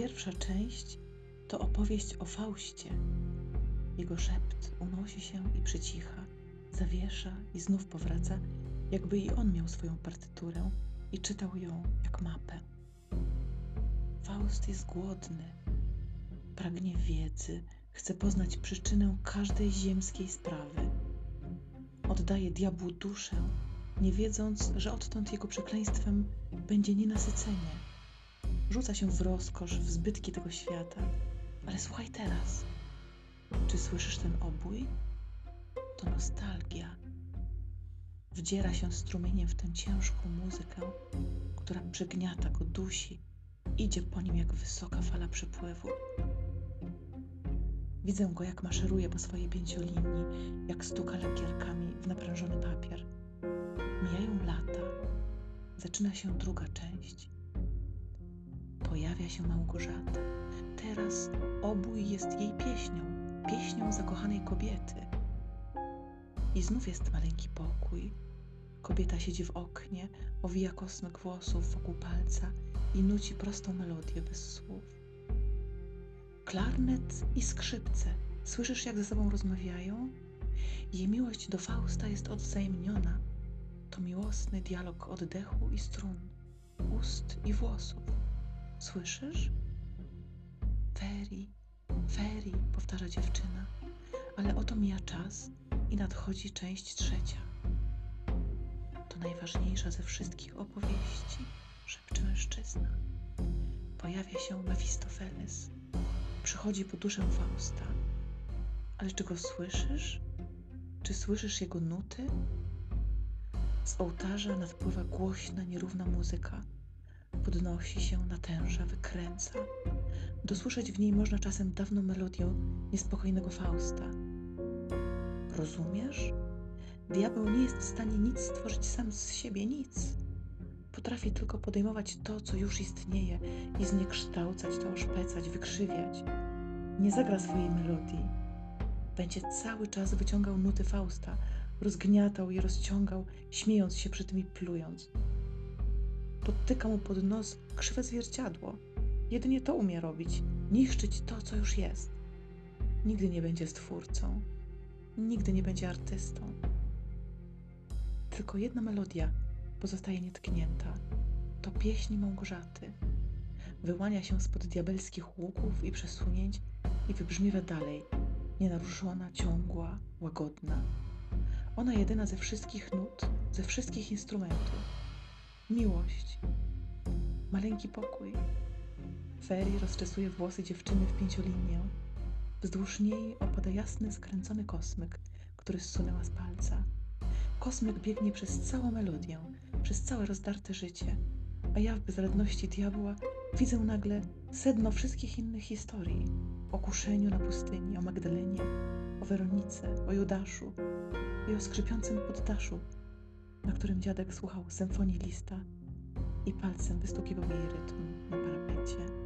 Pierwsza część to opowieść o Faustie. Jego szept unosi się i przycicha, zawiesza i znów powraca, jakby i on miał swoją partyturę i czytał ją jak mapę. Faust jest głodny, pragnie wiedzy, chce poznać przyczynę każdej ziemskiej sprawy. Oddaje diabłu duszę, nie wiedząc, że odtąd jego przekleństwem będzie nienasycenie. Rzuca się w rozkosz, w zbytki tego świata. Ale słuchaj teraz. Czy słyszysz ten obój? To nostalgia. Wdziera się strumieniem w tę ciężką muzykę, która przygniata go, dusi, idzie po nim jak wysoka fala przepływu. Widzę go, jak maszeruje po swojej pięciolinii, jak stuka lakierkami w naprężony papier. Mijają lata. Zaczyna się druga część. Pojawia się Małgorzata. Teraz obój jest jej pieśnią, pieśnią zakochanej kobiety. I znów jest maleńki pokój. Kobieta siedzi w oknie, owija kosmyk włosów wokół palca i nuci prostą melodię bez słów. Klarnet i skrzypce. Słyszysz, jak ze sobą rozmawiają? Jej miłość do Fausta jest odwzajemniona. To miłosny dialog oddechu i strun, ust i włosów. Słyszysz? Feri, Feri, powtarza dziewczyna, ale oto mija czas i nadchodzi część trzecia. To najważniejsza ze wszystkich opowieści, szepcze mężczyzna. Pojawia się Mefistofeles. Przychodzi po duszę Fausta. Ale czy go słyszysz? Czy słyszysz jego nuty? Z ołtarza nadpływa głośna, nierówna muzyka. Podnosi się, natęża, wykręca. Dosłyszeć w niej można czasem dawną melodię niespokojnego Fausta. Rozumiesz? Diabeł nie jest w stanie nic stworzyć sam z siebie, nic. Potrafi tylko podejmować to, co już istnieje i zniekształcać to, oszpecać, wykrzywiać. Nie zagra swojej melodii. Będzie cały czas wyciągał nuty Fausta, rozgniatał je, rozciągał, śmiejąc się przy tym i plując. Podtyka mu pod nos krzywe zwierciadło. Jedynie to umie robić niszczyć to, co już jest. Nigdy nie będzie stwórcą, nigdy nie będzie artystą. Tylko jedna melodia pozostaje nietknięta. To pieśń Małgorzaty. Wyłania się spod diabelskich łuków i przesunięć i wybrzmiewa dalej, nienaruszona, ciągła, łagodna. Ona jedyna ze wszystkich nut, ze wszystkich instrumentów. Miłość. Maleńki pokój. Feri rozczesuje włosy dziewczyny w pięciolinię. Wzdłuż niej opada jasny, skręcony kosmyk, który zsunęła z palca. Kosmyk biegnie przez całą melodię, przez całe rozdarte życie, a ja w bezradności diabła widzę nagle sedno wszystkich innych historii. O kuszeniu na pustyni, o Magdalenie, o Weronice, o Judaszu i o skrzypiącym poddaszu, na którym dziadek słuchał symfonii lista i palcem wystukiwał jej rytm na parapecie.